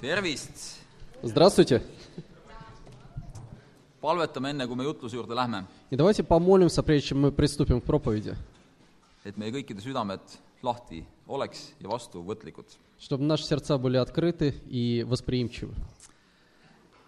tervist! Здравствуйте. palvetame enne, kui me jutluse juurde lähme, И давайте помолимся, прежде чем мы приступим к проповеди, et meie kõikide südamed lahti oleks ja vastuvõtlikud. чтобы наши сердца были открыты и восприимчивы.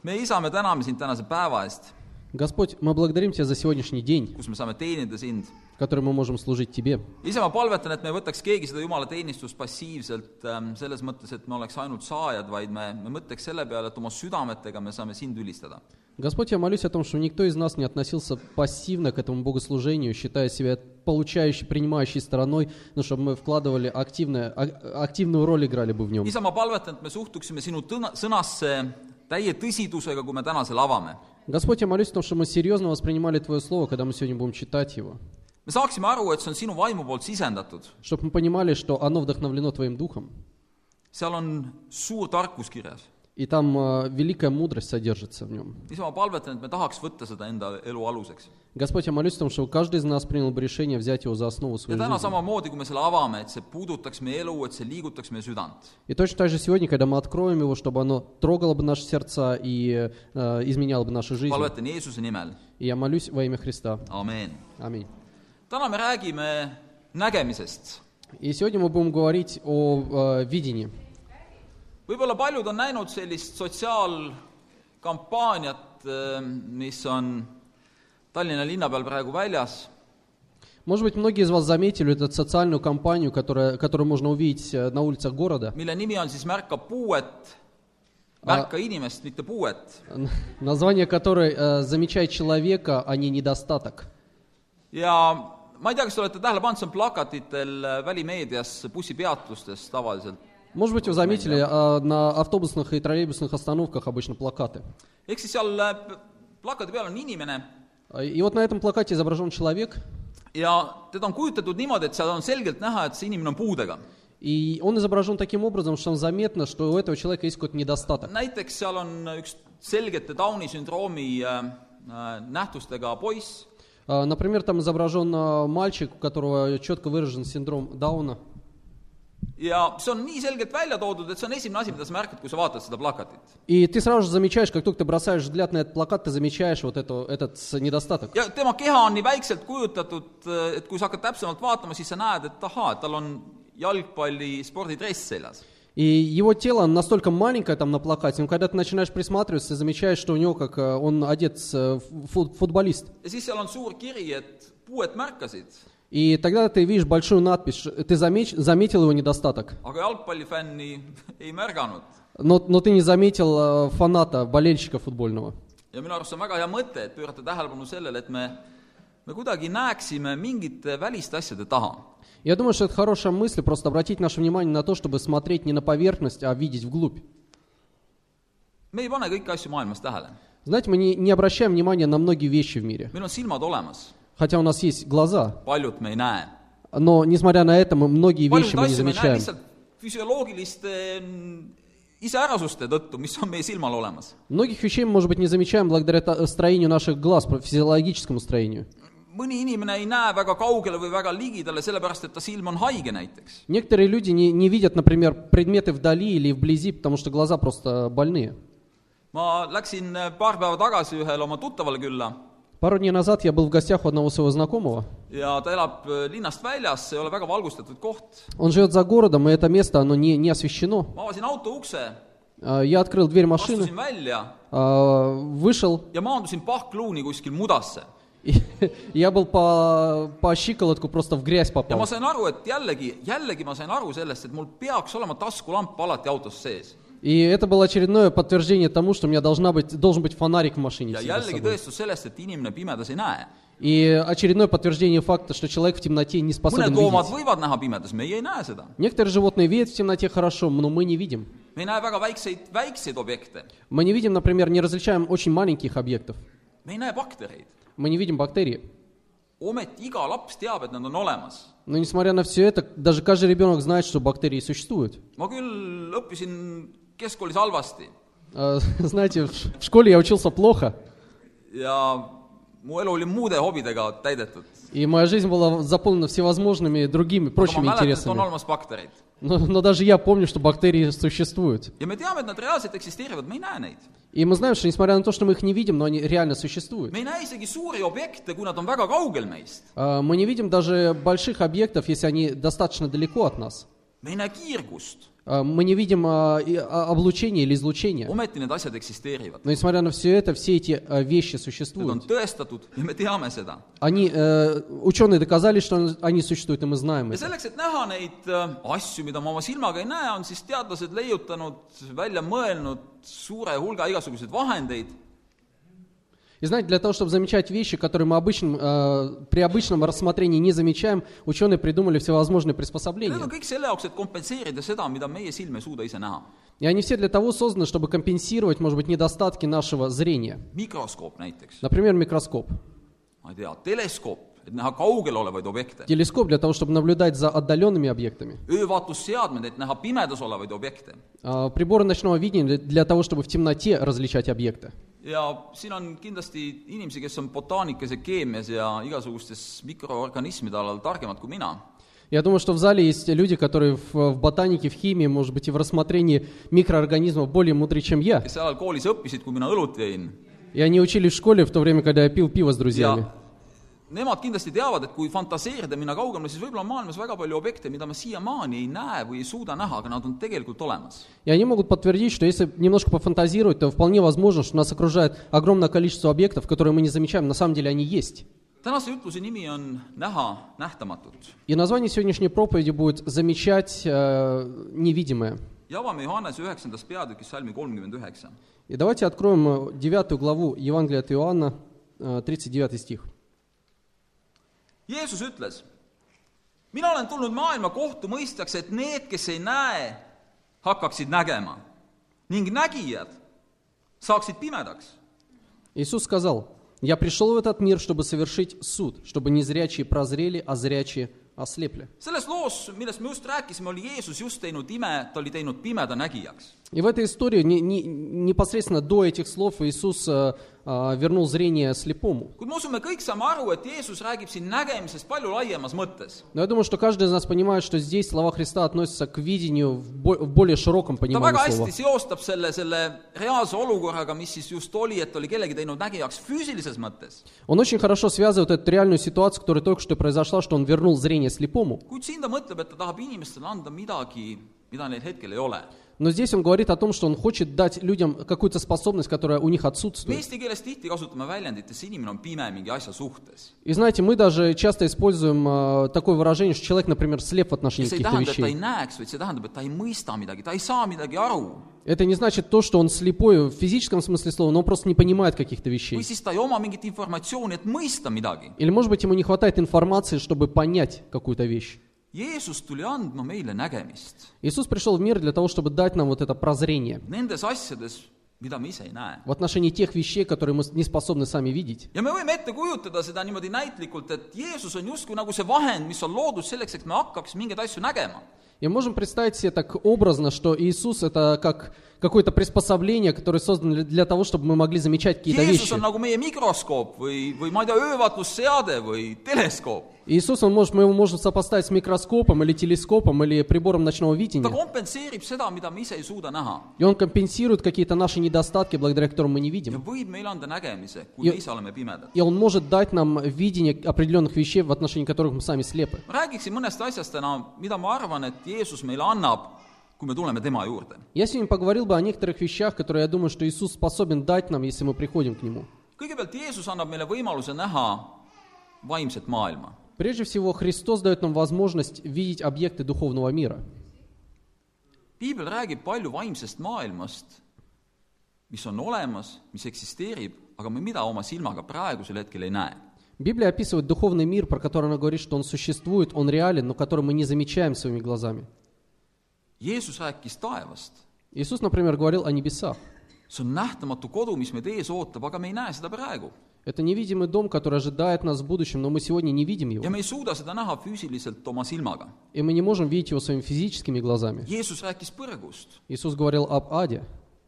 meie isa, me täname sind tänase päeva eest, Господь, мы благодарим Тебя за сегодняшний день, kus me saame teenida sind. в который мы можем служить Тебе. isa, ma palvetan, et me ei võtaks keegi seda jumala teenistust passiivselt ähm, selles mõttes, et me oleks ainult saajad, vaid me, me mõtleks selle peale, et oma südametega me saame sind ülistada. Господь, я молюсь о том, что никто из нас не относился пассивно к этому богослужению, считая себя получающей, принимающей стороной, но чтобы мы вкладывали активное, а- активную роль играли бы в нем. isa, ma palvetan, et me suhtuksime sinu tõna, sõnasse täie tõsidusega, kui me täna selle avame. Господь, я молюсь о том, что мы серьезно воспринимали Твое Слово, когда мы сегодня будем читать его. me saaksime aru, et see on sinu vaimu poolt sisendatud. Чтобы мы понимали, что оно вдохновлено Твоим Духом. seal on suur tarkus kirjas. И там э, великая мудрость содержится в нем. isa, ma palvetan, et me tahaks võtta seda enda elu aluseks. Господь, я молюсь о том, чтобы каждый из нас принял бы решение взять его за основу ja своей täna жизни. samamoodi, kui me selle avame, et see puudutaks meie elu, et see liigutaks meie südant. И точно так же сегодня, когда мы откроем его, чтобы оно трогало бы наши сердца и э, изменяло бы нашу жизнь. palvetan Jeesuse nimel, И я молюсь во имя Христа. amen. Аминь. täna me räägime nägemisest. И сегодня мы будем говорить о э, видении. võib-olla paljud on näinud sellist sotsiaalkampaaniat, mis on Tallinna linna peal praegu väljas, Может быть, многие из вас заметили эту социальную кампанию, которая, которую можно увидеть э, на улицах города, mille nimi on siis Märka puuet, märka inimest, mitte puuet. название которой э, «Замечай человека, а не недостаток». ja ma ei tea, kas te olete tähele pannud, see on plakatitel äh, välimeedias bussipeatustes tavaliselt. Может быть, вы заметили, э, на автобусных и троллейбусных остановках обычно плакаты. ehk siis seal äh, p- plakati peal on inimene Э, И вот на этом плакате изображен человек, ja teda on kujutatud niimoodi, et seal on selgelt näha, et see inimene on puudega. и он изображен таким образом, что заметно, что у этого человека есть какой-то недостаток. näiteks seal on üks selgete Downi sündroomi äh, äh, nähtustega poiss, Э, Например, там изображен э, мальчик, у которого четко выражен синдром Дауна. ja see on nii selgelt välja toodud, et see on esimene asi, mida sa märkad, kui sa vaatad seda plakatit. И ты сразу же замечаешь, как только ты бросаешь взгляд на этот плакат, ты замечаешь вот это, этот с- недостаток. ja tema keha on nii väikselt kujutatud, et kui sa hakkad täpsemalt vaatama, siis sa näed, et ahaa, et tal on jalgpalli spordidress seljas. И его тело настолько маленькое там на плакате, но когда ты начинаешь присматриваться, ты замечаешь, что у него как э, он одет с, э, фу- футболист. ja siis seal on suur kiri, et puuet märkasid, И тогда ты видишь большую надпись, ты замеч- заметил его недостаток, но, но ты не заметил э, фаната, болельщика футбольного. ja minu arust see on väga hea mõte, et pöörata tähelepanu sellele, et me, me kuidagi näeksime mingite väliste asjade taha. Я думаю, что это хорошая мысль, просто обратить наше внимание на то, чтобы смотреть не на поверхность, а видеть вглубь. me ei pane kõiki asju maailmas tähele. Знаете, мы не, не обращаем внимания на многие вещи в мире, meil on silmad olemas, хотя у нас есть глаза, paljut me ei näe. но несмотря на это мы многие вещи мы не asju me ei näe замечаем. lihtsalt füsioloogiliste mm, iseärasuste tõttu, mis on meie silmal olemas. Многих вещей мы, может быть, не замечаем благодаря та- строению наших глаз, физиологическому строению. mõni inimene ei näe väga kaugele või väga ligidale, sellepärast et ta silm on haige näiteks. Некоторые люди не, не видят, например, предметы вдали или вблизи, потому что глаза просто больные. ma läksin äh, paar päeva tagasi ühele oma tuttavale külla Пару дней назад я был в гостях у одного своего знакомого. ja ta elab äh, linnast väljas, see ei ole väga valgustatud koht. Он живет за городом, и это место, оно не, не освещено. ma avasin auto ukse, А, Я открыл дверь машины, astusin välja а, вышел, ja maandusin pahkluuni kuskil mudasse. и я был по, по щиколотку просто в грязь ja ma попал. sain aru, et jällegi, jällegi ma sain aru sellest, et mul peaks olema taskulamp alati autos sees. И это было очередное подтверждение тому, что у меня должна быть, должен быть фонарик в машине. И очередное подтверждение факта, что человек в темноте не способен видеть. Некоторые животные видят в темноте хорошо, но мы не видим. Мы не видим, например, не различаем очень маленьких объектов. Мы не видим бактерии. Но несмотря на все это, даже каждый ребенок знает, что бактерии существуют. Keskkoolis halvasti А, Знаете, в школе я учился плохо, ja mu elu oli muude hobidega täidetud. и моя жизнь была заполнена всевозможными другими, прочими on интересами. olemas bakterid. Но, но даже я помню, что бактерии существуют. ja me teame, et nad reaalselt eksisteerivad, me ei näe neid. И мы знаем, что несмотря на то, что мы их не видим, но они реально существуют. me ei näe isegi suuri objekte, kui nad on väga kaugel meist. А, Мы не видим даже больших объектов, если они достаточно далеко от нас. me ei näe kiirgust, Мы не видим а, и- а, облучения или излучения. ometi need asjad eksisteerivad . Но несмотря на все это, все эти а, вещи Need on существуют. tõestatud ja me teame seda . Они, э, ученые доказали, что он- они существуют, и мы знаем ja это. selleks , et näha neid äh, asju , mida ma oma silmaga ei näe , on siis teadlased leiutanud , välja mõelnud suure hulga igasuguseid vahendeid , И знаете, для того, чтобы замечать вещи, которые мы обычным, э, при обычном рассмотрении не замечаем, ученые придумали всевозможные приспособления. И они все для того созданы, чтобы компенсировать, может быть, недостатки нашего зрения. näiteks, Например, микроскоп. teleskoop, et näha kaugel olevaid objekte, Телескоп для того, чтобы наблюдать за отдаленными объектами. öövaatlusseadmed, et näha pimedas olevaid objekte. А, Приборы ночного видения для того, чтобы в темноте различать объекты. ja siin on kindlasti inimesi , kes on botaanikas ja keemias ja igasugustes mikroorganismide alal targemad kui mina Я думаю, что в зале есть люди, которые в, в ботанике, в химии, может быть, и в рассмотрении микроорганизмов более мудры, чем я. kes seal koolis õppisid , kui mina õlut jõin . И они учились в школе в то время, когда я пил пиво с друзьями. ja nemad kindlasti teavad, et kui fantaseerida, minna kaugemale, siis võib-olla on maailmas väga palju objekte, mida ma siiamaani ei näe või ei suuda näha, aga nad on tegelikult olemas. И они могут подтвердить, что если немножко пофантазировать, то вполне возможно, что нас окружает огромное количество объектов, которые мы не замечаем, на самом деле они есть. tänase jutluse nimi on Näha nähtamatut И название сегодняшней проповеди будет «Замечать э, невидимое». ja avame Johannese üheksandas peatükis salmi kolmkümmend üheksa. И давайте откроем э, девятую главу Евангелия от Иоанна, э, 39 стих. Jeesus ütles , mina olen tulnud maailma kohtumõistjaks , et need , kes ei näe , hakkaksid nägema ning nägijad saaksid pimedaks . Иисус сказал, «Я пришел в этот мир, чтобы совершить суд, чтобы незрячие прозрели, а зрячие ослепли». selles loos , millest me just rääkisime , oli Jeesus just teinud ime , ta oli teinud pimeda nägijaks . И в этой истории не- не- непосредственно до этих слов Иисус э, э, вернул зрение слепому. Но я думаю, что каждый из нас понимает, что здесь слова Христа относятся к видению в, бо- в более широком понимании слова. seostab selle, selle reaalse olukorraga, mis siis just oli, et oli kellegi teinud nägijaks füüsilises mõttes. Он очень хорошо связывает эту реальную ситуацию, которая только что произошла, что он вернул зрение слепому. kuid siin ta mõtleb, et ta tahab inimestele anda midagi, mida neil hetkel ei ole. Но здесь он говорит о том, что он хочет дать людям какую-то способность, которая у них отсутствует. eesti keeles tihti kasutame väljendit, et see inimene on pime mingi asja suhtes. И знаете, мы даже часто используем э, такое выражение, что человек, например, слеп в отношении see ei каких-то tähenda, et ta ei вещей. näeks, vaid see tähendab, et ta ei mõista midagi, ta ei saa midagi aru. Это не значит то, что он слепой в физическом смысле слова, но он просто не понимает каких-то вещей. või siis ta ei oma mingit informatsiooni, et mõista midagi. Или, может быть, ему не хватает информации, чтобы понять какую-то вещь. Jeesus tuli andma meile nägemist Иисус пришел в мир для того, чтобы дать нам вот это прозрение nendes asjades, mida me ise ei näe. в отношении тех вещей, которые мы не способны сами видеть. ja me võime ette kujutada seda niimoodi näitlikult, et Jeesus on justkui nagu see vahend, mis on loodud selleks, et me hakkaks mingeid asju nägema. И можем представить себе так образно, что Иисус это как какое-то приспособление, которое создано для- того, чтобы мы могли замечать какие-то Jeesus вещи. on nagu meie mikroskoop või, või ma ei tea, öövaatlusseade või teleskoop. Иисус, он может, мы его можем сопоставить с микроскопом или телескопом или прибором ночного ta видения. kompenseerib seda, mida me ise ei suuda näha И он компенсирует какие-то наши недостатки, благодаря которым мы не ja видим. võib meile anda nägemise, kui Ja- me ise oleme pimedad. И он может дать нам видение определенных вещей, в отношении которых мы сами слепы. ma räägiksin mõnest asjast täna, mida ma arvan, et Jeesus meile annab, kui me tuleme tema juurde. Я сегодня поговорил бы о некоторых вещах, которые я думаю, что Иисус способен дать нам, если мы приходим к Нему. kõigepealt Jeesus annab meile võimaluse näha vaimset maailma. Прежде всего, Христос дает нам возможность видеть объекты духовного мира. piibel räägib palju vaimsest maailmast, mis on olemas, mis eksisteerib, aga me mida oma silmaga praegusel hetkel ei näe. Библия описывает духовный мир, про который она говорит, что он существует, он реален, но который мы не замечаем своими глазами. Jeesus rääkis taevast. Иисус, например, говорил о небесах. see on nähtamatu kodu, mis meid ees ootab, aga me ei näe seda praegu. Это невидимый дом, который ожидает нас в будущем, но мы сегодня не видим его. ja me ei suuda seda näha füüsiliselt oma silmaga. И мы не можем видеть его своими физическими глазами. Jeesus rääkis põrgust Иисус говорил об аде.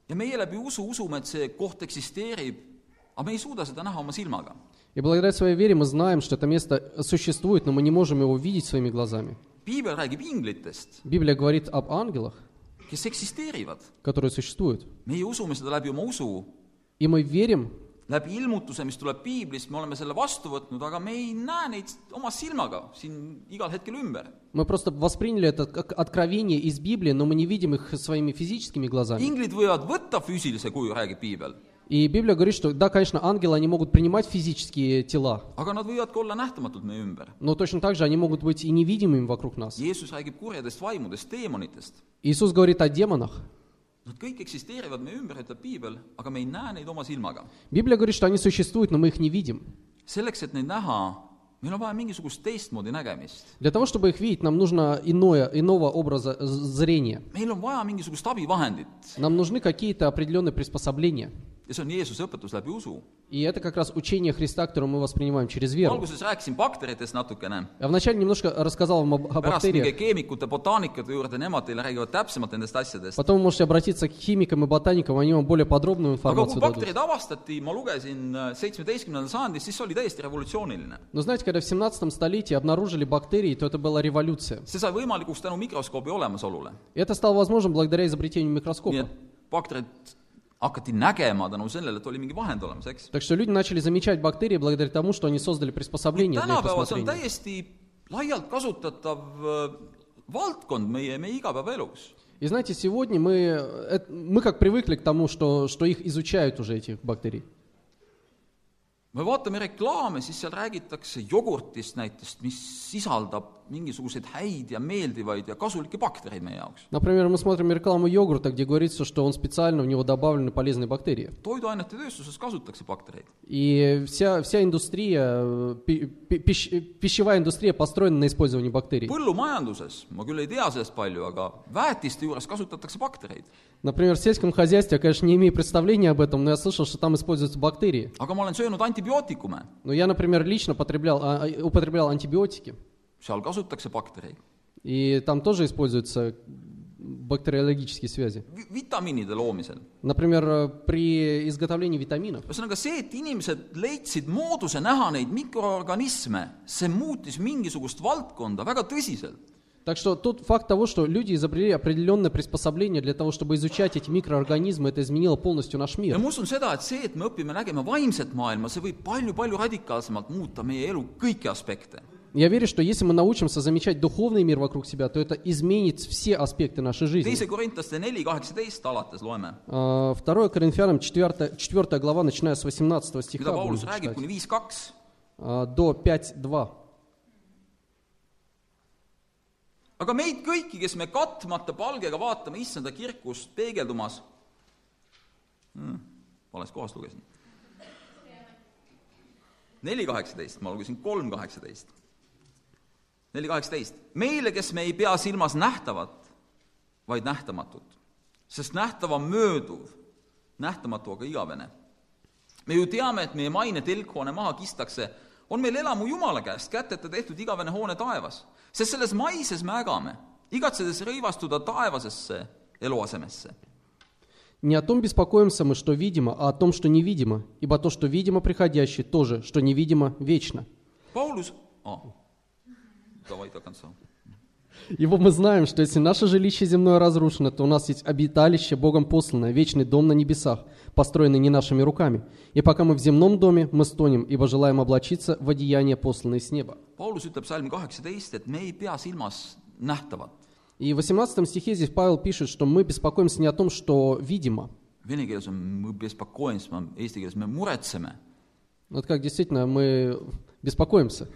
ja meie läbi usu usume, et see koht eksisteerib, aga me ei suuda seda näha oma silmaga. И благодаря своей вере мы знаем, что это место существует, но мы не можем его видеть своими глазами. piibel räägib inglitest , Библия говорит об ангелах, kes eksisteerivad . которые существуют. meie usume seda läbi oma usu , И мы верим, läbi ilmutuse , mis tuleb piiblist , me oleme selle vastu võtnud , aga me ei näe neid oma silmaga siin igal hetkel ümber . мы просто восприняли это как откровение из Библии, но мы не видим их своими физическими глазами. inglid võivad võtta füüsilise kuju , räägib piibel , И Библия говорит, что да, конечно, ангелы, они могут принимать физические тела, но точно так же они могут быть и невидимыми вокруг нас. Иисус говорит о демонах. Nad kõik eksisteerivad meie ümber, ütleb piibel, aga me ei näe neid oma silmaga. Библия говорит, что они существуют, но мы их не видим. selleks, et neid näha, meil on vaja mingisugust teistmoodi nägemist. Для того, чтобы их видеть, нам нужно иное, иного образа зрения. meil on vaja mingisugust abivahendit Нам нужны какие-то определенные приспособления. ja see on Jeesuse õpetus läbi usu . И это как раз учение Христа, которое мы воспринимаем через веру. alguses rääkisin bakteritest natukene , Я вначале немножко рассказал вам об- о pärast minge бактериях. keemikute , botaanikute juurde , nemad teile räägivad täpsemalt nendest asjadest . Потом вы можете обратиться к химикам и ботаникам, они вам более подробную aga kui информацию дадут. bakterid avastati , ma lugesin äh, seitsmeteistkümnendal sajandil , siis see oli täiesti revolutsiooniline . Но знаете, когда в 17 столетии обнаружили бактерии, то это была революция. see sai võimalikuks tänu mikroskoobi olemasolule . И это стало возможным благодаря изобретению nii микроскопа. et bakterid hakati nägema tänu sellele , et oli mingi vahend olemas , eks . Так что люди начали замечать бактерии благодаря тому, что они создали приспособление для их tänapäeval see on рассмотрения. täiesti laialt kasutatav äh, valdkond meie , meie igapäevaelus . И знаете, сегодня мы, это- мы как привыкли к тому, что, что их изучают уже, этих бактерий. me vaatame reklaame , siis seal räägitakse jogurtist näiteks , mis sisaldab mingisuguseid häid ja meeldivaid ja kasulikke baktereid meie jaoks . Например, мы смотрим рекламу йогурта, где говорится, что он специально, в него добавлены полезные бактерии. toiduainete tööstuses kasutatakse baktereid . И вся, вся индустрия, э, пи- пи- пищ- пищевая индустрия построена на использовании бактерий. põllumajanduses , ma küll ei tea sellest palju , aga väetiste juures kasutatakse baktereid . Например, в сельском хозяйстве, я, конечно, не имею представления об этом, но я слышал, что там используются бактерии. aga ma olen söönud antibiootikume , Но я, например, лично потреблял, а, а, употреблял антибиотики, seal kasutatakse baktereid . и там тоже используются бактериологические связи. vitamiinide loomisel . Например, э, при изготовлении витаминов. ühesõnaga see , et inimesed leidsid mooduse näha neid mikroorganisme , see muutis mingisugust valdkonda väga tõsiselt . Так что тот факт того, что люди изобрели определенное приспособление для того, чтобы изучать эти микроорганизмы, это изменило полностью наш мир. seda, see, et me õpime maailma, palju-palju elu. Я верю, что если мы научимся замечать духовный мир вокруг себя, то это изменит все аспекты нашей жизни. 2 а, Второе Коринфянам 4, 4 глава, начиная с 18 стиха. А, до 5.2. aga meid kõiki, kes me katmata palgega vaatame issanda kirkust peegeldumas hmm,, vales kohas lugesin. neli kaheksateist, ma lugesin kolm kaheksateist. neli kaheksateist, meile, kes me ei pea silmas nähtavat, vaid nähtamatut, sest nähtav on mööduv, nähtamatu aga igavene. me ju teame, et meie maine telkhoone maha kistakse, on meil elamu Jumala käest käteta tehtud igavene hoone taevas, sest selles maises me ägame, igatsedes rõivastuda taevasesse eluasemesse. Не о том беспокоимся мы, что видимо, а о том, что невидимо, ибо то, что видимо, приходящее, тоже, что невидимо, вечно. Paulus oh., davai tagant sa. Ибо мы знаем, что если наше жилище земное разрушено, то у нас есть обиталище Богом посланное, вечный дом на небесах, построенный не нашими руками. И пока мы в земном доме, мы стонем, ибо желаем облачиться в одеяние, посланное с неба. И в 18 стихе здесь Павел пишет, что мы беспокоимся не о том, что видимо. Vene keeles on мы беспокоимся, eesti keeles me muretseme. Вот как действительно мы беспокоимся.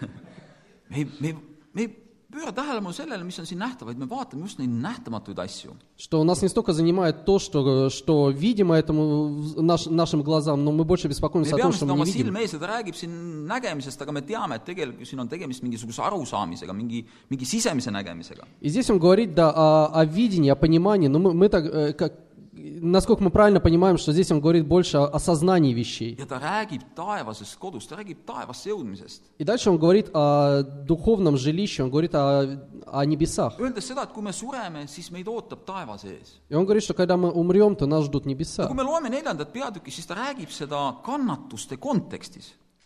me ei, me ei, me ei pööra tähelepanu sellele , mis on siin nähtav , vaid me vaatame just neid nähtamatuid asju . Что нас не столько занимает то, что, что видимо этому в- наш- нашим глазам, но мы больше me беспокоимся о том, peame что seda мы не oma видим. silme ees ja ta räägib siin nägemisest , aga me teame , et tegelikult siin on tegemist mingisuguse arusaamisega , mingi , mingi sisemise nägemisega . И здесь он говорит, да, о, о видении, о понимании, но мы, мы так, э, как, насколько мы правильно понимаем, что здесь он говорит больше о, о сознании вещей. И дальше он говорит о духовном жилище, он говорит о, о небесах. И он говорит, что когда мы умрем, то нас ждут небеса.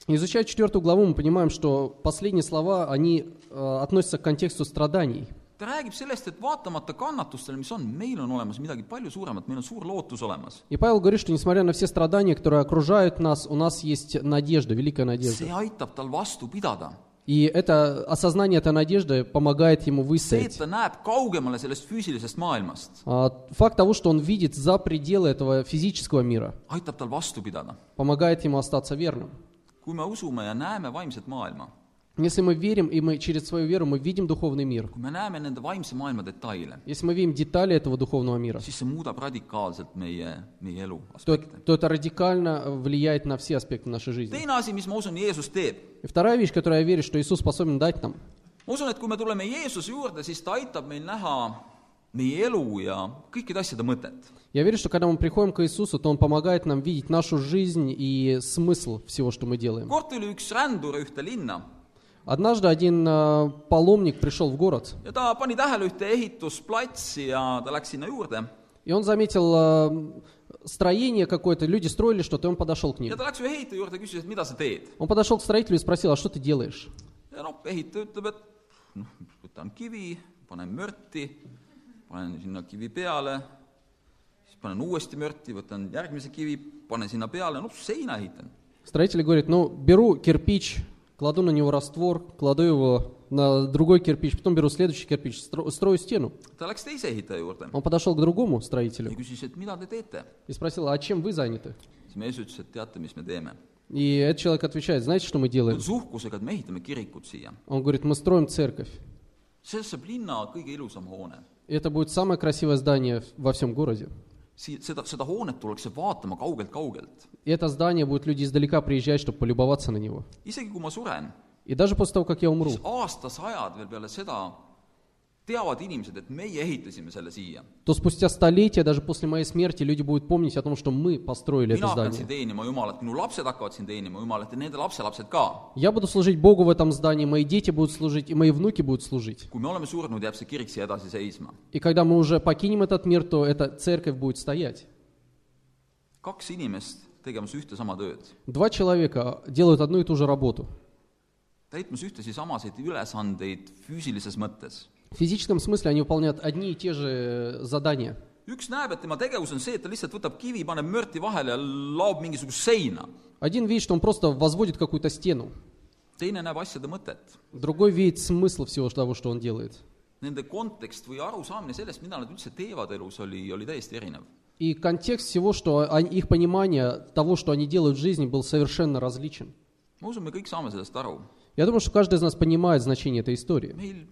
Изучая четвертую главу, мы понимаем, что последние слова, они э, относятся к контексту страданий. Ta räägib sellest, et vaatamata kannatustele, mis on, meil on olemas midagi palju suuremat, meil on suur lootus olemas. И Павел говорит, что несмотря на все страдания, которые окружают нас, у нас есть надежда, великая надежда. see aitab tal vastu pidada. И это осознание этой надежды помогает ему выстоять. А, Факт того, что он видит за пределы этого физического мира, помогает ему остаться верным. kui me usume ja näeme vaimset maailma, Если мы верим, и мы через свою веру мы видим духовный мир, kui me näeme nende vaimse maailma detaile, если мы видим детали этого духовного мира, siis see muudab radikaalselt meie, meie elu то, то это радикально влияет на все аспекты нашей жизни. teine asi, mis ma usun, Jeesus teeb, И вторая вещь, которую я верю, что Иисус способен дать нам, ma usun, et kui me tuleme Jeesuse juurde, siis ta aitab meil näha meie elu ja kõikide asjade mõtet. я верю, что когда мы приходим к Иисусу, то Он помогает нам видеть нашу жизнь и смысл всего, что мы делаем. kord tuli üks rändur ühte linna Однажды один э, паломник пришел в город, ja ta pani tähele ühte ehitusplatsi ja ta läks sinna juurde и он заметил э, строение какое-то, люди строили что-то, и он подошел к ja ним. ta läks ühe ehitaja juurde ja küsis, et mida sa teed. Он подошел к строителю и спросил, а что ты делаешь? ja noh, ehitaja ütleb, et noh, võtan kivi, panen mörti, panen sinna kivi peale, siis panen uuesti mörti, võtan järgmise kivi, panen sinna peale, noh, seina ehitan. Строитель говорит, ну, беру кирпич, кладу на него раствор, кладу его на другой кирпич, потом беру следующий кирпич, стро- строю стену. Он подошел к другому строителю и спросил, а чем вы заняты? И этот человек отвечает, знаете, что мы делаем? Он говорит, мы строим церковь. это будет самое красивое здание во всем городе. Seda, seda hoonet tullakse vaatama kaugelt-kaugelt. Это здание будут люди издалека приезжать, чтобы полюбоваться на него. isegi kui ma suren, И даже после того, как я умру, siis aastasajad veel peale seda teavad inimesed, et meie ehitasime selle siia. то спустя столетия, даже после моей смерти, люди будут помнить о том, что мы построили это mina hakkan siin здание. teenima Jumalat, minu lapsed hakkavad siin teenima Jumalat ja nende lapselapsed ka. Я буду служить Богу в этом здании, мои дети будут служить, и мои внуки будут служить. kui me oleme surnud, jääb see kirik siia edasi seisma. И когда мы уже покинем этот мир, то эта церковь будет стоять. kaks inimest tegemas ühte sama tööd, Два человека делают одну и ту же работу. täitmas ühtesid samasid ülesandeid füüsilises mõttes. В физическом смысле они выполняют одни и те же э, задания. üks näeb, et tema tegevus on see, et ta lihtsalt võtab kivi, paneb mörti vahele ja laob mingisugust seina. Один видит, что он просто возводит какую-то стену. teine näeb asjade mõtet. Другой видит смысл всего того, что он делает. Nende kontekst või arusaamine sellest, mida nad üldse teevad elus, oli, oli täiesti erinev. И контекст всего, что они- их понимание того, что они делают в жизни, был совершенно различен. ma usun, me kõik saame sellest aru. Я думаю, что каждый из нас понимает значение этой истории. meil,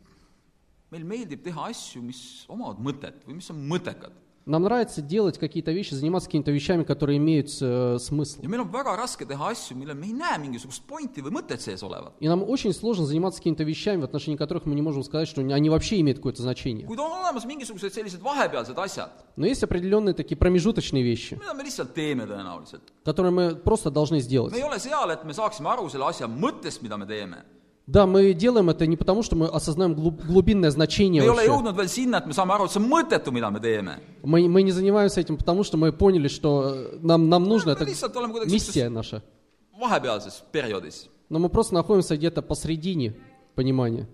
meil meeldib teha asju, mis omavad mõtet või mis on mõttekad. Нам нравится делать какие-то вещи, заниматься какими-то вещами, которые имеют э, смысл. ja meil on väga raske teha asju, millel me ei näe mingisugust pointi või mõtet sees olevat. И нам очень сложно заниматься какими-то вещами, в отношении которых мы не можем сказать, что они вообще имеют какое-то значение. kuid on olemas mingisugused sellised vahepealsed asjad, Но есть определенные такие промежуточные вещи, mida me lihtsalt teeme tõenäoliselt. которые мы просто должны сделать. Да, мы делаем это не потому, что мы осознаем глуб- глубинное значение. Мы, мы не занимаемся этим, потому что мы поняли, что э, нам, нам нужно, это миссия наша. Но мы просто находимся где-то посредине понимания.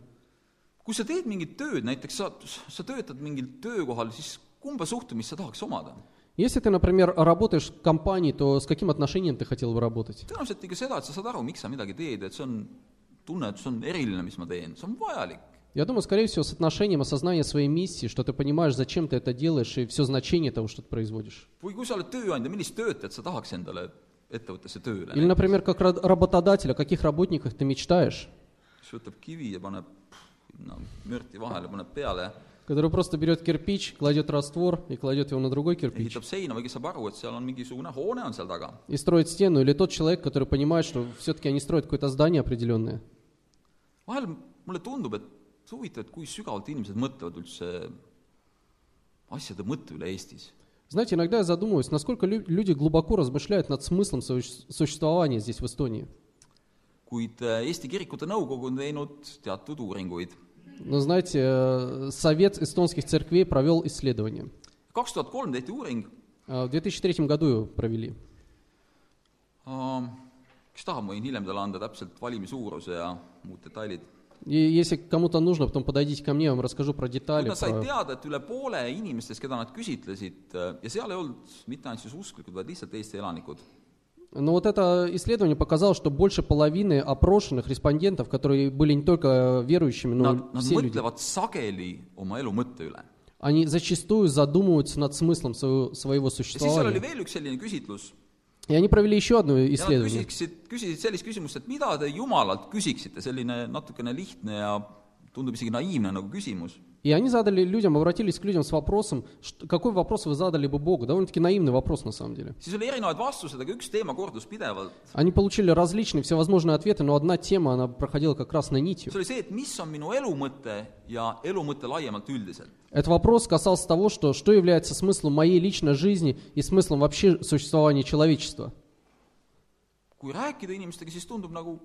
kui sa teed mingit tööd, näiteks sa, sa töötad mingil töökohal, siis kumba suhtumist sa tahaks omada? Если ты, например, работаешь в компании, то с каким отношением ты хотел бы работать? tõenäoliselt ikka seda, et sa saad aru, miks sa midagi teed, et see on tunne, et see on eriline, mis ma teen, see on vajalik. Я думаю, скорее всего, с отношением осознания своей миссии, что ты понимаешь, зачем ты это делаешь, и все значение того, что ты производишь. Или, например, как ра- работодатель, о каких работниках ты мечтаешь, который просто берет кирпич, кладет раствор и кладет его на другой кирпич. И строит стену, или тот человек, который понимает, что все-таки они строят какое-то здание определенное. Vahel mulle tundub, et huvitav, et kui sügavalt inimesed mõtlevad üldse asjade mõtte üle Eestis. Знаете, иногда я задумываюсь, насколько лю- люди глубоко размышляют над смыслом суще- существования здесь, в Эстонии. kuid äh, Eesti Kirikute Nõukogu on teinud teatud uuringuid. Но знаете, э, Совет эстонских церквей провел исследование. kaks tuhat kolm tehti uuring, А В 2003 году его провели. kes tahab , ma võin hiljem talle anda täpselt valimi suuruse ja muud detailid . И если кому-то нужно, потом подойдите ко мне, я вам расскажу про kuid детали. nad said про- teada , et üle poole inimestest , keda nad küsitlesid , ja seal ei olnud mitte ainult siis usklikud , vaid lihtsalt Eesti elanikud , Но вот это исследование показало, что больше половины опрошенных респондентов, которые были не только верующими, но nad , и nad все люди, mõtlevad sageli oma elu mõtte üle . они зачастую задумываются над смыслом своего, своего ja siis seal oli существования. veel üks selline küsitlus И они провели еще одно ja nad исследование. küsiksid , küsisid sellist küsimust , et mida te Jumalalt küsiksite , selline natukene lihtne ja tundub isegi naiivne nagu küsimus . И они задали людям, обратились к людям с вопросом, что- какой вопрос вы задали бы Богу? Довольно-таки наивный вопрос на самом деле. Они получили различные всевозможные ответы, но одна тема, она проходила как нитью. mõte laiemalt üldiselt. Этот вопрос касался того, что, что является смыслом моей личной жизни и смыслом вообще существования человечества. kui rääkida inimestega, siis tundub nagu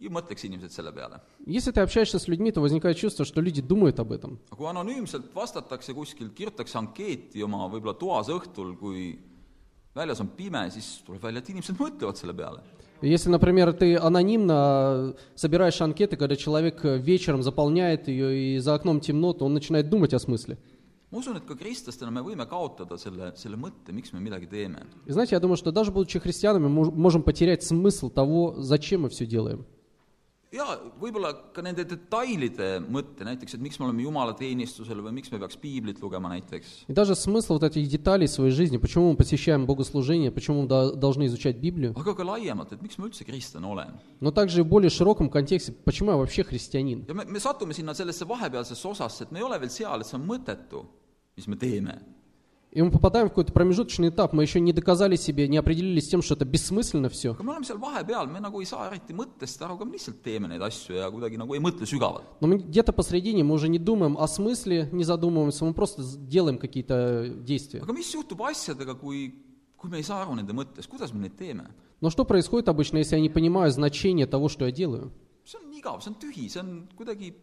ei mõtleks inimesed selle peale. Если ты общаешься с людьми, то возникает чувство, что люди думают об этом. kui anonüümselt vastatakse kuskil, kirjutatakse ankeeti oma võib-olla toas õhtul, kui väljas on pime, siis tuleb välja, et inimesed mõtlevad selle peale. И Если, например, ты анонимно собираешь анкеты, когда человек вечером заполняет ее и за окном темно, то он начинает думать о смысле. ma usun, et ka kristlastena me võime kaotada selle, selle mõtte, miks me midagi teeme. И знаете, я думаю, что даже будучи христианами, мы мож- можем потерять смысл того, зачем мы все делаем. ja võib-olla ka nende detailide mõtte , näiteks , et miks me oleme jumalateenistusel või miks me peaks piiblit lugema näiteks . И даже смысл вот этих деталей своей жизни, почему мы посещаем богослужение, почему мы до- должны изучать Библию, aga ka laiemalt , et miks ma üldse kristlane olen . но также и в более широком контексте, почему я вообще христианин. ja me , me satume sinna sellesse vahepealsesse osasse , et me ei ole veel seal , et see on mõttetu , mis me teeme . И мы попадаем в какой-то промежуточный этап, мы еще не доказали себе, не определились с тем, что это бессмысленно все. Но мы где-то посредине, мы уже не думаем о смысле, не задумываемся, мы просто делаем какие-то действия. Но что происходит обычно, если я не понимаю значение того, что я делаю? see on igav, see on tühi, see on kuidagi,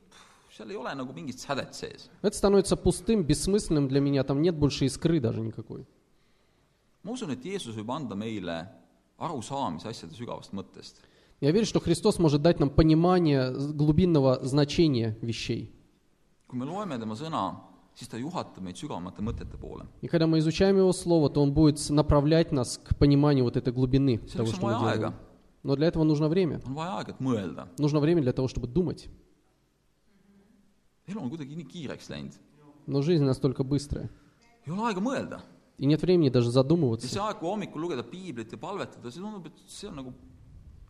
seal ei ole nagu mingit sädet sees. Это становится пустым, бессмысленным для меня, там нет больше искры даже никакой. ma usun, et Jeesus võib anda meile arusaamise asjade sügavast mõttest. Я верю, что Христос может дать нам понимание глубинного значения вещей. kui me loeme tema sõna, siis ta juhatab meid sügavamate mõtete poole. И когда мы изучаем Его Слово, то Он будет направлять нас к пониманию вот этой глубины того, selleks что on мы vaja делаем. aega, Но для этого нужно время. on vaja aega, et mõelda. Нужно время для того, чтобы думать. elu on kuidagi nii kiireks läinud , Но жизнь настолько быстрая. ei ole aega mõelda . И нет времени даже ja задумываться. see aeg , kui hommikul lugeda piiblit ja palvetada , see tundub , et see on nagu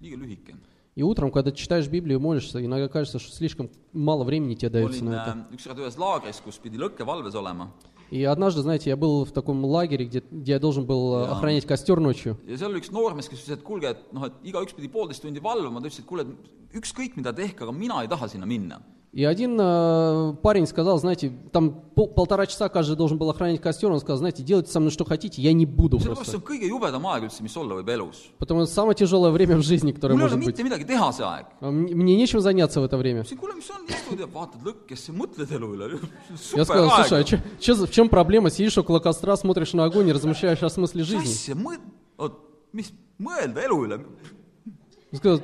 liiga lühike . И утром, когда ты читаешь Библию и молишься, иногда кажется, что слишком мало времени тебе дается olin на это. äh, ükskord ühes laagris , kus pidi lõkkevalves olema И однажды, знаете, я был в таком лагере, где, где я должен был э, Ja. охранять костер ночью. ja seal oli üks noormees , kes ütles , et kuulge , et noh , et igaüks pidi poolteist tundi valvama , ta ütles , et kuule , et ükskõik mida tehke , aga mina ei taha sinna minna . И один э, парень сказал, знаете, там пол- полтора часа каждый должен был охранять костер, он сказал, знаете, делайте со мной что хотите, я не буду просто. Потому что самое тяжелое время в жизни, которое может быть. А Мне мне нечем заняться в это время. Я сказал, слушай, а чё- чё в чем проблема? Сидишь около костра, смотришь на огонь и размышляешь о смысле жизни. сказал,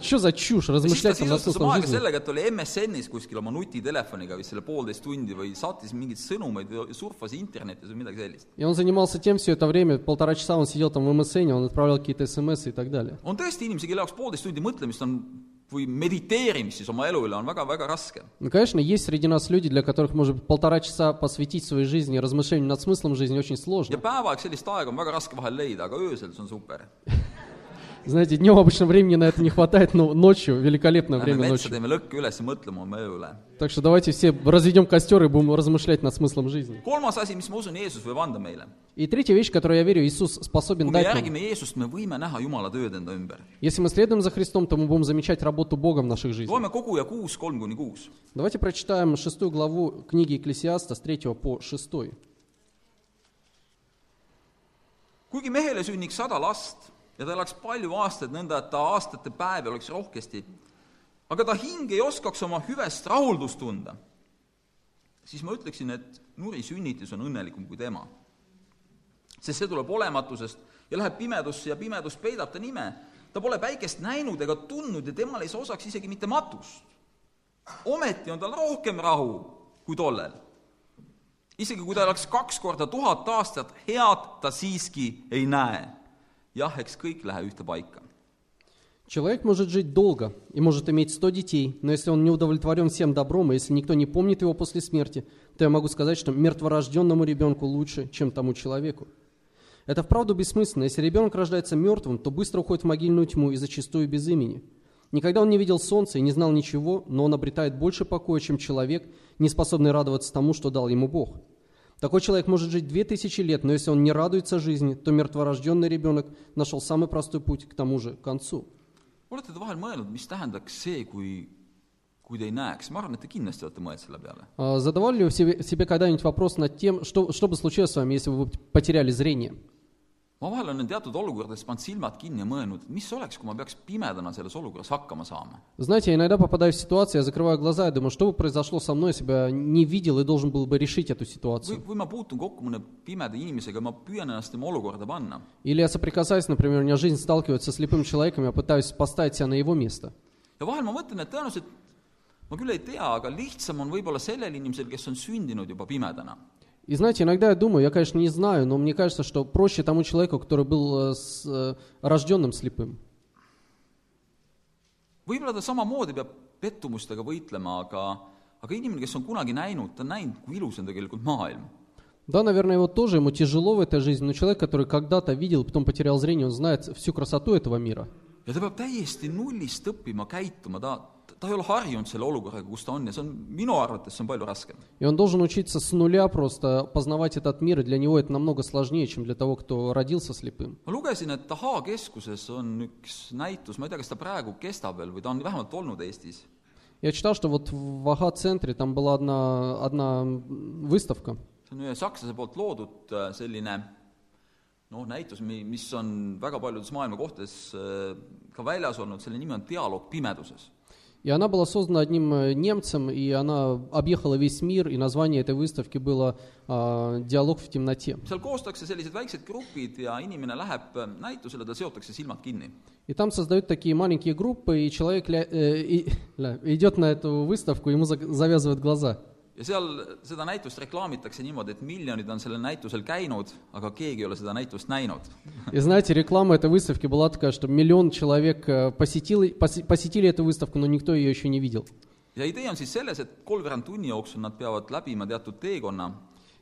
что за чушь, siis ta размышлять там над sisustas смыслом oma aega жизни. sellega , et oli MSN-is kuskil oma nutitelefoniga vist selle poolteist tundi või saatis mingeid sõnumeid või surfas internetis või midagi sellist . И он занимался тем все это время, полтора часа он сидел там в МСН, он отправлял какие-то смс и так далее. on tõesti inimesi , kelle jaoks poolteist tundi mõtlemist on või mediteerimist siis oma elu üle on väga-väga raske . Ну, конечно, есть среди нас люди, для которых, может быть, полтора часа посвятить своей жизни размышлению над смыслом жизни очень ja сложно. päeva aeg sellist aega on väga raske vahel leida , aga öösel see on super . Знаете, днем обычно времени на это не хватает, но ночью великолепное время ночью. Так что давайте все разведем костер и будем размышлять над смыслом жизни. И третья вещь, которую я верю, Иисус способен дать нам. Если мы следуем за Христом, то мы будем замечать работу Бога в наших жизнях. Давайте прочитаем шестую главу книги Екклесиаста с 3 по 6. kuigi mehele sünniks sada last ja ta elaks palju aastaid nõnda, et ta aastate päevi oleks rohkesti, aga ta hing ei oskaks oma hüvest rahuldust tunda, siis ma ütleksin, et nuri sünnitis on õnnelikum kui tema. sest see tuleb olematusest ja läheb pimedusse ja pimedus peidab ta nime ta pole päikest näinud ega tundnud ja temale ei saa osaks isegi mitte matust. ometi on tal rohkem rahu kui tollel. isegi kui ta oleks kaks korda tuhat aastat, head ta siiski ei näe. Jah, eks kõik lähe ühte paika. Человек может жить долго и может иметь сто детей, но если он не удовлетворен всем добром, и если никто не помнит его после смерти, то я могу сказать, что мертворожденному ребенку лучше, чем тому человеку. Это вправду бессмысленно. Если ребенок рождается мертвым, то быстро уходит в могильную тьму и зачастую без имени. Никогда он не видел солнца и не знал ничего, но он обретает больше покоя, чем человек, не способный радоваться тому, что дал ему Бог. Такой человек может жить две тысячи лет, но если он не радуется жизни, то мертворожденный ребенок нашел самый простой путь к тому же концу. olete te vahel mõelnud, mis tähendaks see, kui, kui te ei näeks? ma arvan, et te kindlasti olete mõelnud selle peale. А Задавали ли вы себе, себе когда-нибудь вопрос над тем, что, что бы случилось с вами, если бы вы потеряли зрение? ma vahel olen teatud olukordades pannud silmad kinni ja mõelnud, mis oleks, kui ma peaks pimedana selles olukorras hakkama saama. Знаете, я иногда попадаю в ситуацию, я закрываю глаза и думаю, что бы произошло со мной, если бы я не видел и должен был бы решить эту või, ситуацию. või ma puutun kokku mõne pimeda inimesega, ma püüan ennast tema olukorda panna. Или я соприкасаюсь, например, у меня жизнь сталкивается с слепым человеком, я пытаюсь поставить себя на его место. ja vahel ma mõtlen, et tõenäoliselt ma küll ei tea, aga lihtsam on võib-olla sellel inimesel, kes on sündinud juba pimedana. И знаете, иногда я думаю, я, конечно, не знаю, но мне кажется, что проще тому человеку, который был э, с, э, рожденным слепым. võib-olla ta samamoodi peab pettumustega võitlema, aga, aga inimene, kes on kunagi näinud, ta on näinud, kui ilus on tegelikult maailm. Да, наверное, его тоже, ему тяжело в этой жизни, но человек, который когда-то видел, потом потерял зрение, он знает всю красоту этого мира. ja ta peab täiesti nullist õppima käituma, ta, ta ei ole harjunud selle olukorraga, kus ta on ja see on, minu arvates see on palju raskem. И он должен учиться с нуля просто познавать этот мир, и для него это намного сложнее, чем для того, кто родился слепым. ma lugesin, et Taha keskuses on üks näitus, ma ei tea, kas ta praegu kestab veel või ta on vähemalt olnud Eestis. Я читал, что вот в Ага-центре там была одна, одна выставка, see on ühe sakslase poolt loodud äh, selline noh, näitus, mi-, mis on väga paljudes maailma kohtades äh, ka väljas olnud, selle nimi on Dialoog pimeduses. И она была создана одним э, немцем, и она объехала весь мир, и название этой выставки было а, «Диалог в темноте». kinni. И там создают такие маленькие группы, и человек э, ля, идет на эту выставку, ему завязывают глаза. ja seal seda näitust reklaamitakse niimoodi, et miljonid on sellel näitusel käinud, aga keegi ei ole seda näitust näinud. И знаете, реклама этой выставки была такая, что миллион человек э, посетил, поси- посетили эту выставку, но никто ее еще не видел. ja idee on siis selles, et kolmveerand tunni jooksul nad peavad läbima teatud teekonna,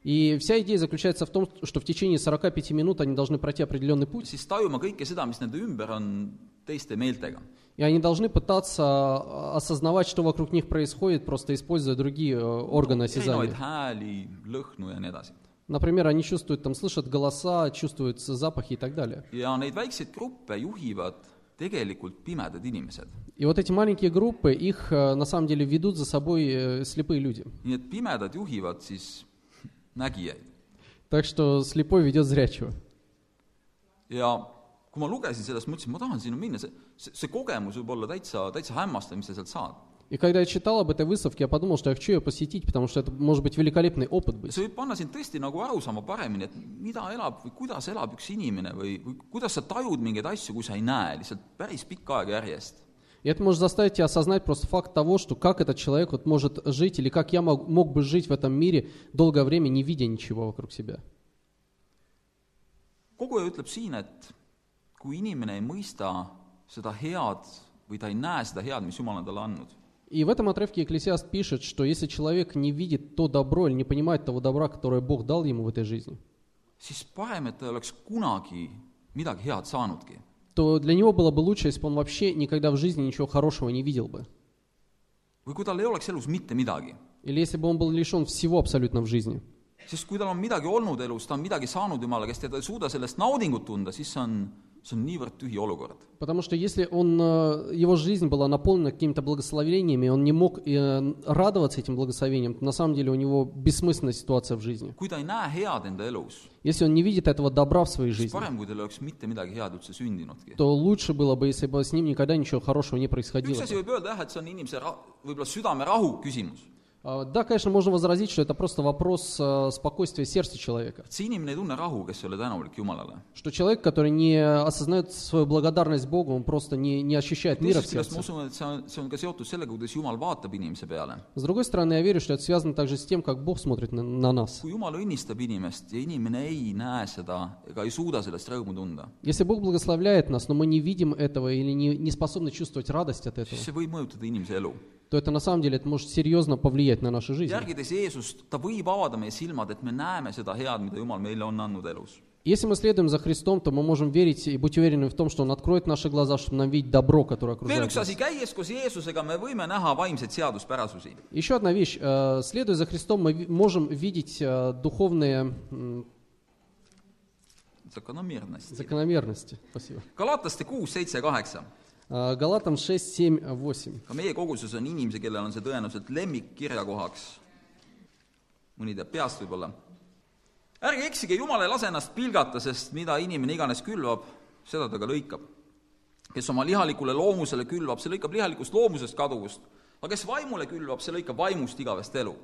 И вся идея заключается в том, что в течение 45 минут они должны пройти определенный путь, siis tajuma kõike seda, mis nende ümber on teiste meeltega. и они должны пытаться а, осознавать, что вокруг них происходит, просто используя другие э, органы осязания. Например, они чувствуют, там, слышат голоса, чувствуют запахи и так далее. inimesed. И вот эти маленькие группы, их э, на самом деле ведут за собой э, слепые люди. Так что слепой ведет зрячего. ja kui ma lugesin sellest, mõtlesin, ma tahan sinna minna, see, see, see kogemus võib olla täitsa, täitsa hämmastav, mis sa sealt saad. И когда я читал об этой выставке, я подумал, что я хочу ее посетить, потому что это может быть великолепный опыт ja быть. see võib panna sind tõesti nagu aru saama paremini, et mida elab või kuidas elab üks inimene või, või kuidas sa tajud mingeid asju, kui sa ei näe lihtsalt päris pikka aega järjest. И это может заставить тебя осознать просто факт того, что как этот человек вот может жить, или как я мог, мог бы жить в этом мире долгое время, не видя ничего вокруг себя. koguja ütleb siin, et kui inimene ei mõista seda head või ta ei näe seda head, mis Jumal on talle andnud, И в этом отрывке Екклесиаст пишет, что если человек не видит то добро или не понимает того добра, которое Бог дал ему в этой жизни, siis parem, et ta ei oleks kunagi midagi head saanudki. то для него было бы лучше, если бы он вообще никогда в жизни ничего хорошего не видел бы. või kui tal ei oleks elus mitte midagi. Или если бы он был лишен всего абсолютно в жизни. sest kui tal on midagi olnud elus, ta on midagi saanud Jumala käest ja ta ei suuda sellest naudingut tunda, siis see on, see on niivõrd tühi olukord. Потому что если он, э, его жизнь была наполнена какими-то благословениями, он не мог э, радоваться этим благословениям, то на самом деле у него бессмысленная ситуация в жизни. kui ta ei näe head enda elus, Если он не видит этого добра в своей siis жизни, parem, kui tal ei oleks mitte midagi head üldse sündinudki. то лучше было бы, если бы с ним никогда ничего хорошего не üks происходило. asi võib öelda jah, et see on inimese ra-, võib-olla südamerahu küsimus. А, Да, конечно, можно возразить, что это просто вопрос э, спокойствия сердца человека. Что человек, который не осознает свою благодарность Богу, он просто не, не ощущает мира в сердце. С другой стороны, я верю, что это связано также с тем, как Бог смотрит на, на нас. Если Бог благословляет нас, но мы не видим этого или не, не способны чувствовать радость от этого, то это на самом деле это может серьезно повлиять на нашу жизнь. järgides Jeesust, ta võib avada meie silmad, et me näeme seda head, mida Jumal meile on andnud elus. Если мы следуем за Христом, то мы можем верить и быть уверены в том, что Он откроет наши глаза, чтобы нам видеть добро, которое veel окружает üks нас. asi, käies koos Jeesusega me võime näha vaimseid seaduspärasusi. Еще одна вещь. Э, Следуя за Христом, мы ви- можем видеть э, духовные м, закономерность. закономерности. Спасибо. Galataste kuus, seitse, kaheksa. Э, Галатам 6, 7, 8. ka meie koguses on inimesi, kellel on see tõenäoliselt lemmikkirjakohaks. mõni teab peast võib-olla. ärge eksige, Jumal ei lase ennast pilgata, sest mida inimene iganes külvab, seda ta ka lõikab. kes oma lihalikule loomusele külvab, see lõikab lihalikust loomusest kaduvust, aga kes vaimule külvab, see lõikab vaimust igavest elu.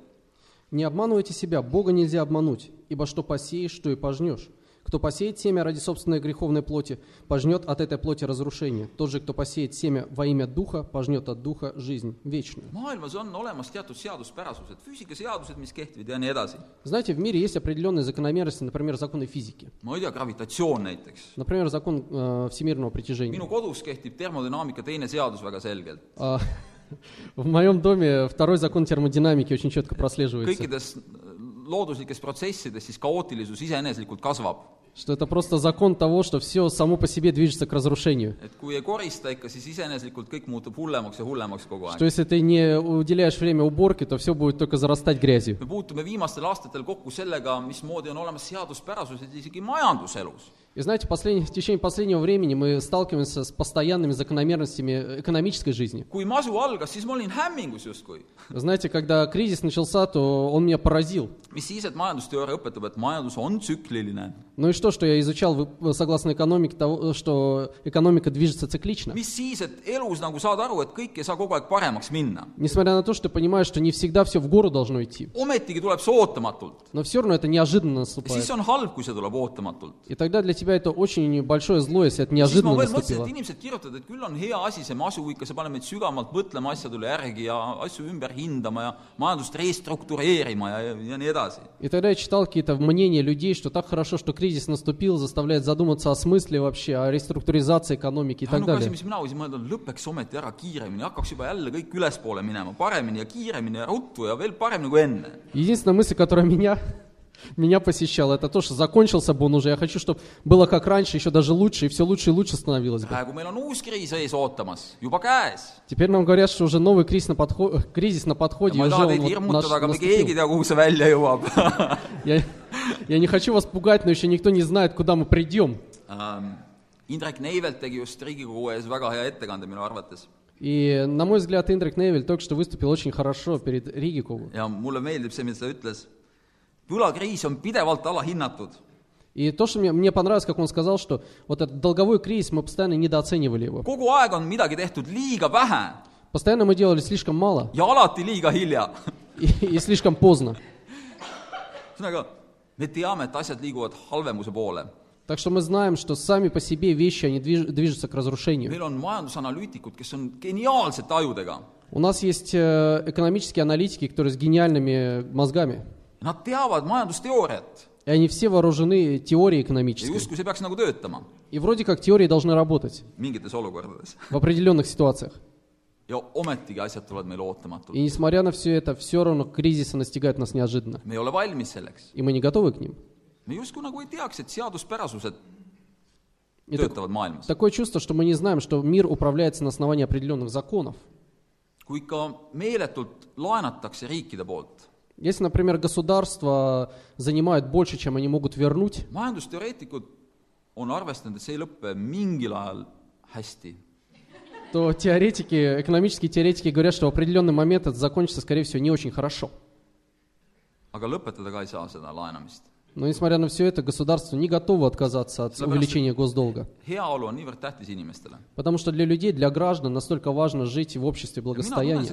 Не обманывайте себя, Бога нельзя обмануть, ибо что посеешь, то и пожнешь. Кто посеет семя ради собственной греховной плоти, пожнет от этой плоти разрушение. Тот же, кто посеет семя во имя Духа, пожнет от Духа жизнь вечную. Знаете, в мире есть определенные закономерности, например, законы физики. Например, закон э, всемирного притяжения. minu kodus kehtib termodünaamika teine seadus väga selgelt. А, В моем доме второй закон термодинамики очень четко прослеживается, kõikides looduslikes protsessides siis kaootilisus iseeneslikult kasvab. что это просто закон того, что все само по себе движется к разрушению. et kui ei korista ikka, siis iseeneslikult kõik muutub hullemaks ja hullemaks kogu Что aeg. если ты не уделяешь время уборке, то все будет только зарастать грязью. И знаете, послед- в течение последнего времени мы сталкиваемся с постоянными закономерностями экономической жизни. kui masu algas, siis ma olin hämmingus justkui. Знаете, когда кризис начался, то он меня поразил. mis siis, et majandusteooria õpetab, et majandus on tsükliline. Ну и что, что я изучал вы- согласно экономике, того, что экономика движется циклично. mis siis, et elus nagu saad aru, et kõik ei saa kogu aeg paremaks minna. Несмотря на то, что ты понимаешь, что не всегда все в гору должно идти. ometigi tuleb see ootamatult. Но все равно это неожиданно ja наступает. siis on halb, kui see tuleb ootamatult. И тогда для тебя это очень большое зло, если это siis ma неожиданно veel mõtlesin, наступило. et inimesed kirjutavad, et küll on hea asi see masu ikka, see paneb meid sügavamalt mõtlema asjade üle järgi ja asju ümber hindama ja majandust restruktureerima ja, ja, ja nii edasi. И тогда я читал какие-то мнения людей, что так хорошо, что кризис наступил, заставляет задуматься о смысле вообще, о реструктуризации экономики и так ainuke asi, далее. mis mina võisin mõelda, lõpeks ometi ära kiiremini, hakkaks juba jälle kõik ülespoole minema, paremini ja kiiremini ja ruttu ja veel paremini kui enne. Единственная мысль, которая меня, меня посещала, это то, что закончился бы он уже. Я хочу, чтобы было как раньше, еще даже лучше, и все лучше и лучше становилось бы. Теперь нам говорят, что уже новый кризис на, подхо- кризис на подходе, и уже он вот наш- наступил. jõuab Я, я не хочу вас пугать, но еще никто не знает, куда мы придем. Indrek Neivelt tegi just Riigikogu ees väga hea ettekande minu arvates И, на мой взгляд, Индрик Невель только что выступил очень хорошо перед Riigikogu. ja mulle meeldib see, mida ta ütles. võlakriis on pidevalt alahinnatud. И то, что мне, мне понравилось, как он сказал, что вот этот долговой кризис, мы постоянно недооценивали его. kogu aeg on midagi tehtud liiga vähe Постоянно мы делали слишком мало ja alati liiga hilja. и, и слишком поздно. ühesõnaga, me teame, et asjad liiguvad halvemuse poole. Так что мы знаем, что сами по себе вещи, они движ- движутся к разрушению. meil on majandusanalüütikud, kes on geniaalsete ajudega. У нас есть э, экономические аналитики, которые с гениальными мозгами. Nad teavad majandusteooriat И они все вооружены теорией экономической. justkui see peaks nagu töötama И вроде как теории должны работать mingites olukordades. в определенных ситуациях. ja ometigi asjad tulevad meile ootamatult. И несмотря на все это, все равно кризисы настигают нас неожиданно. me ei ole valmis selleks. И мы не готовы к ним. me justkui nagu ei teaks, et seaduspärasused И так- töötavad maailmas. такое чувство, что мы не знаем, что мир управляется на основании определенных законов. kui ikka meeletult laenatakse riikide poolt, Если, например, государства занимают больше, чем они могут вернуть, majandusteoreetikud on arvestanud, et see ei lõpe mingil ajal hästi. то теоретики, экономические теоретики говорят, что в определенный момент это закончится, скорее всего, не очень хорошо. aga lõpetada ka ei saa seda laenamist. Но несмотря на все это, государство не готово отказаться от увеличения госдолга. Потому что для людей, для граждан настолько важно жить в обществе благосостояния.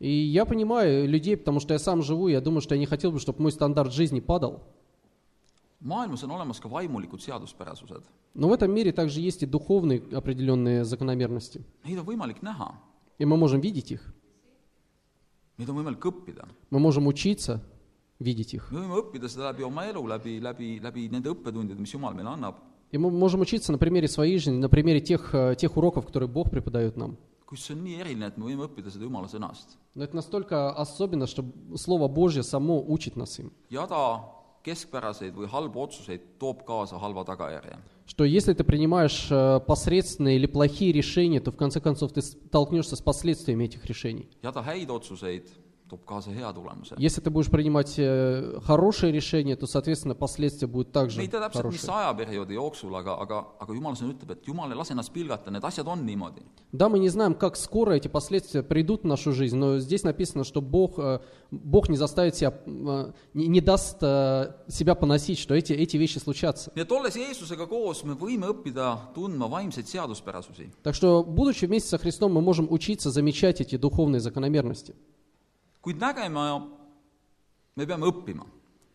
И я понимаю людей, потому что я сам живу, я думаю, что я не хотел бы, чтобы мой стандарт жизни падал. maailmas on olemas ka vaimulikud seaduspärasused. Но в этом мире также есть и духовные определенные закономерности. Neid on võimalik näha, И мы можем видеть их. Neid on võimalik õppida. Мы можем учиться видеть их. me võime õppida seda läbi oma elu, läbi, läbi, läbi nende õppetundide, mis Jumal meile annab. И мы можем учиться на примере своей жизни, на примере тех, э, тех уроков, которые Бог преподает нам. kuid see on nii eriline, et me võime õppida seda Jumala sõnast. Но это настолько особенно, что Слово Божье само учит нас им. jada keskpäraseid või halbu otsuseid toob kaasa halva tagajärje. Что если ты принимаешь э, посредственные или плохие решения, то в конце концов ты столкнешься с последствиями этих решений. jada häid otsuseid toob kaasa hea tulemuse. Если ты будешь принимать э, хорошие решения, то, соответственно, последствия будут также ei tea täpselt, mis хорошие. ajaperioodi jooksul, aga, aga, aga Jumal sõna ütleb, et Jumal ei lase ennast pilgata, need asjad on niimoodi. Да, мы не знаем, как скоро эти последствия придут в нашу жизнь, но здесь написано, что Бог, э, Бог не заставит себя, э, не, не даст себя поносить, что эти, эти вещи случатся. nii et olles Jeesusega koos, me võime õppida tundma vaimseid seaduspärasusi. Так что, будучи вместе со Христом, мы можем учиться замечать эти духовные закономерности. kuid nägema me peame õppima .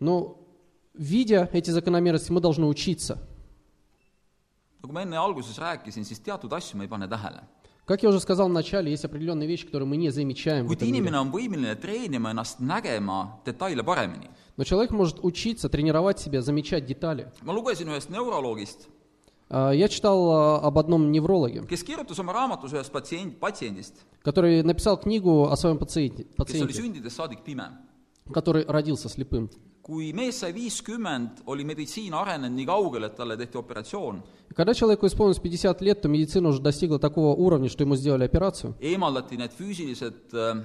Но, видя эти закономерности, мы должны учиться. nagu ma enne alguses rääkisin , siis teatud asju me ei pane tähele . Как я уже сказал в начале, есть определенные вещи, которые мы не замечаем. в kuid этом мире. inimene on võimeline treenima ennast nägema detaile paremini . Но человек может учиться, тренировать себя, замечать детали. ma lugesin ühest neuroloogist , А, Я читал а, об одном неврологе, kes kirjutas oma raamatus ühest patsient, patsiendist, который написал книгу о своем пациенте, kes oli пациенте sündidest saadik pime. который родился слепым. kui mees sai viiskümmend, oli meditsiin arenenud nii kaugele, et talle tehti operatsioon, Когда человеку исполнилось 50 лет, то медицина уже достигла такого уровня, что ему сделали операцию. eemaldati need füüsilised äh,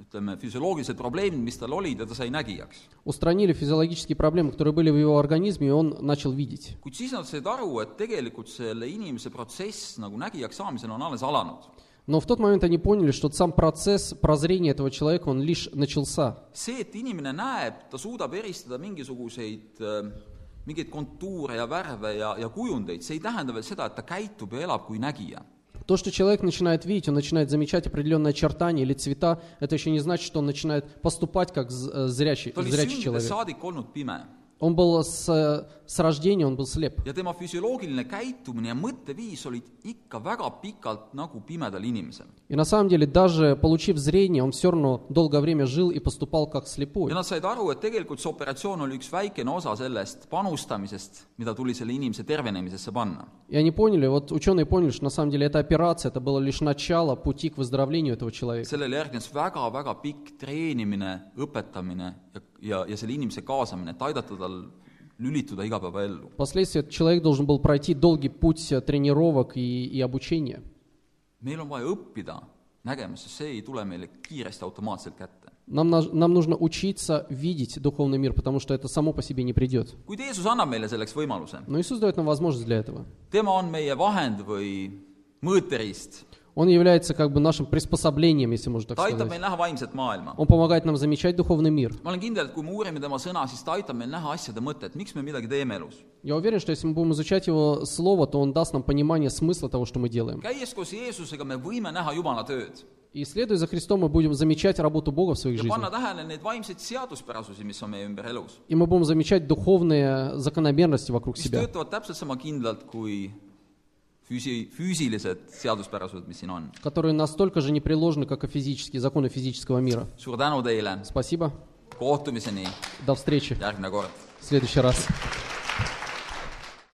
ütleme , füsioloogilised probleemid , mis tal olid ja ta sai nägijaks . Устранили физиологические проблемы, которые были в его организме, и он начал видеть. kuid siis nad said aru , et tegelikult selle inimese protsess nagu nägijaks saamisel on alles alanud . Но в тот момент они поняли, что сам процесс прозрения этого человека, он лишь начался. see , et inimene näeb , ta suudab eristada mingisuguseid äh, mingeid kontuure ja värve ja , ja kujundeid , see ei tähenda veel seda , et ta käitub ja elab kui nägija . То, что человек начинает видеть, он начинает замечать определенные очертания или цвета, это еще не значит, что он начинает поступать как э, зрячий, зрячий человек. saadik olnud pime Он был с, э, с рождения, он был слеп. ja tema füsioloogiline käitumine ja mõtteviis olid ikka väga pikalt nagu pimedal inimesel . И на самом деле, даже получив зрение, он все равно долгое время жил и поступал как слепой. ja nad said aru , et tegelikult see operatsioon oli üks väikene osa sellest panustamisest , mida tuli selle inimese tervenemisesse panna . И они поняли, вот ученые поняли, что на самом деле эта операция, это было лишь начало пути к выздоровлению этого человека. sellele järgnes väga-väga pikk treenimine , õpetamine ja , ja , ja selle inimese kaasamine , et aidata tal lülituda igapäevaellu . Впоследствии этот человек должен был пройти долгий путь э, тренировок и, и обучения. meil on vaja õppida nägema , sest see ei tule meile kiiresti automaatselt kätte . Нам, наж- нам нужно учиться видеть духовный мир, потому что это само по себе не придет. kuid Jeesus annab meile selleks võimaluse . Но Иисус дает нам возможность для этого. tema on meie vahend või mõõteriist , Он является как бы нашим приспособлением, если можно так ta aitab сказать. meil näha vaimset maailma. Он помогает нам замечать духовный мир. ma olen kindel, et kui me uurime tema sõna, siis ta aitab meil näha asjade mõtet, miks me midagi teeme elus. Я уверен, что если мы будем изучать Его Слово, то Он даст нам понимание смысла того, что мы делаем. käies koos Jeesusega, me võime näha Jumala tööd И следуя за Христом, мы будем замечать работу Бога в своих ja жизнях. И мы будем замечать духовные закономерности вокруг себя, füüsi-, füüsilised seaduspärasused, mis siin on. которые настолько же непреложны, как и физические законы физического мира. suur tänu teile, Спасибо. kohtumiseni До встречи järgmine kord! в следующий раз.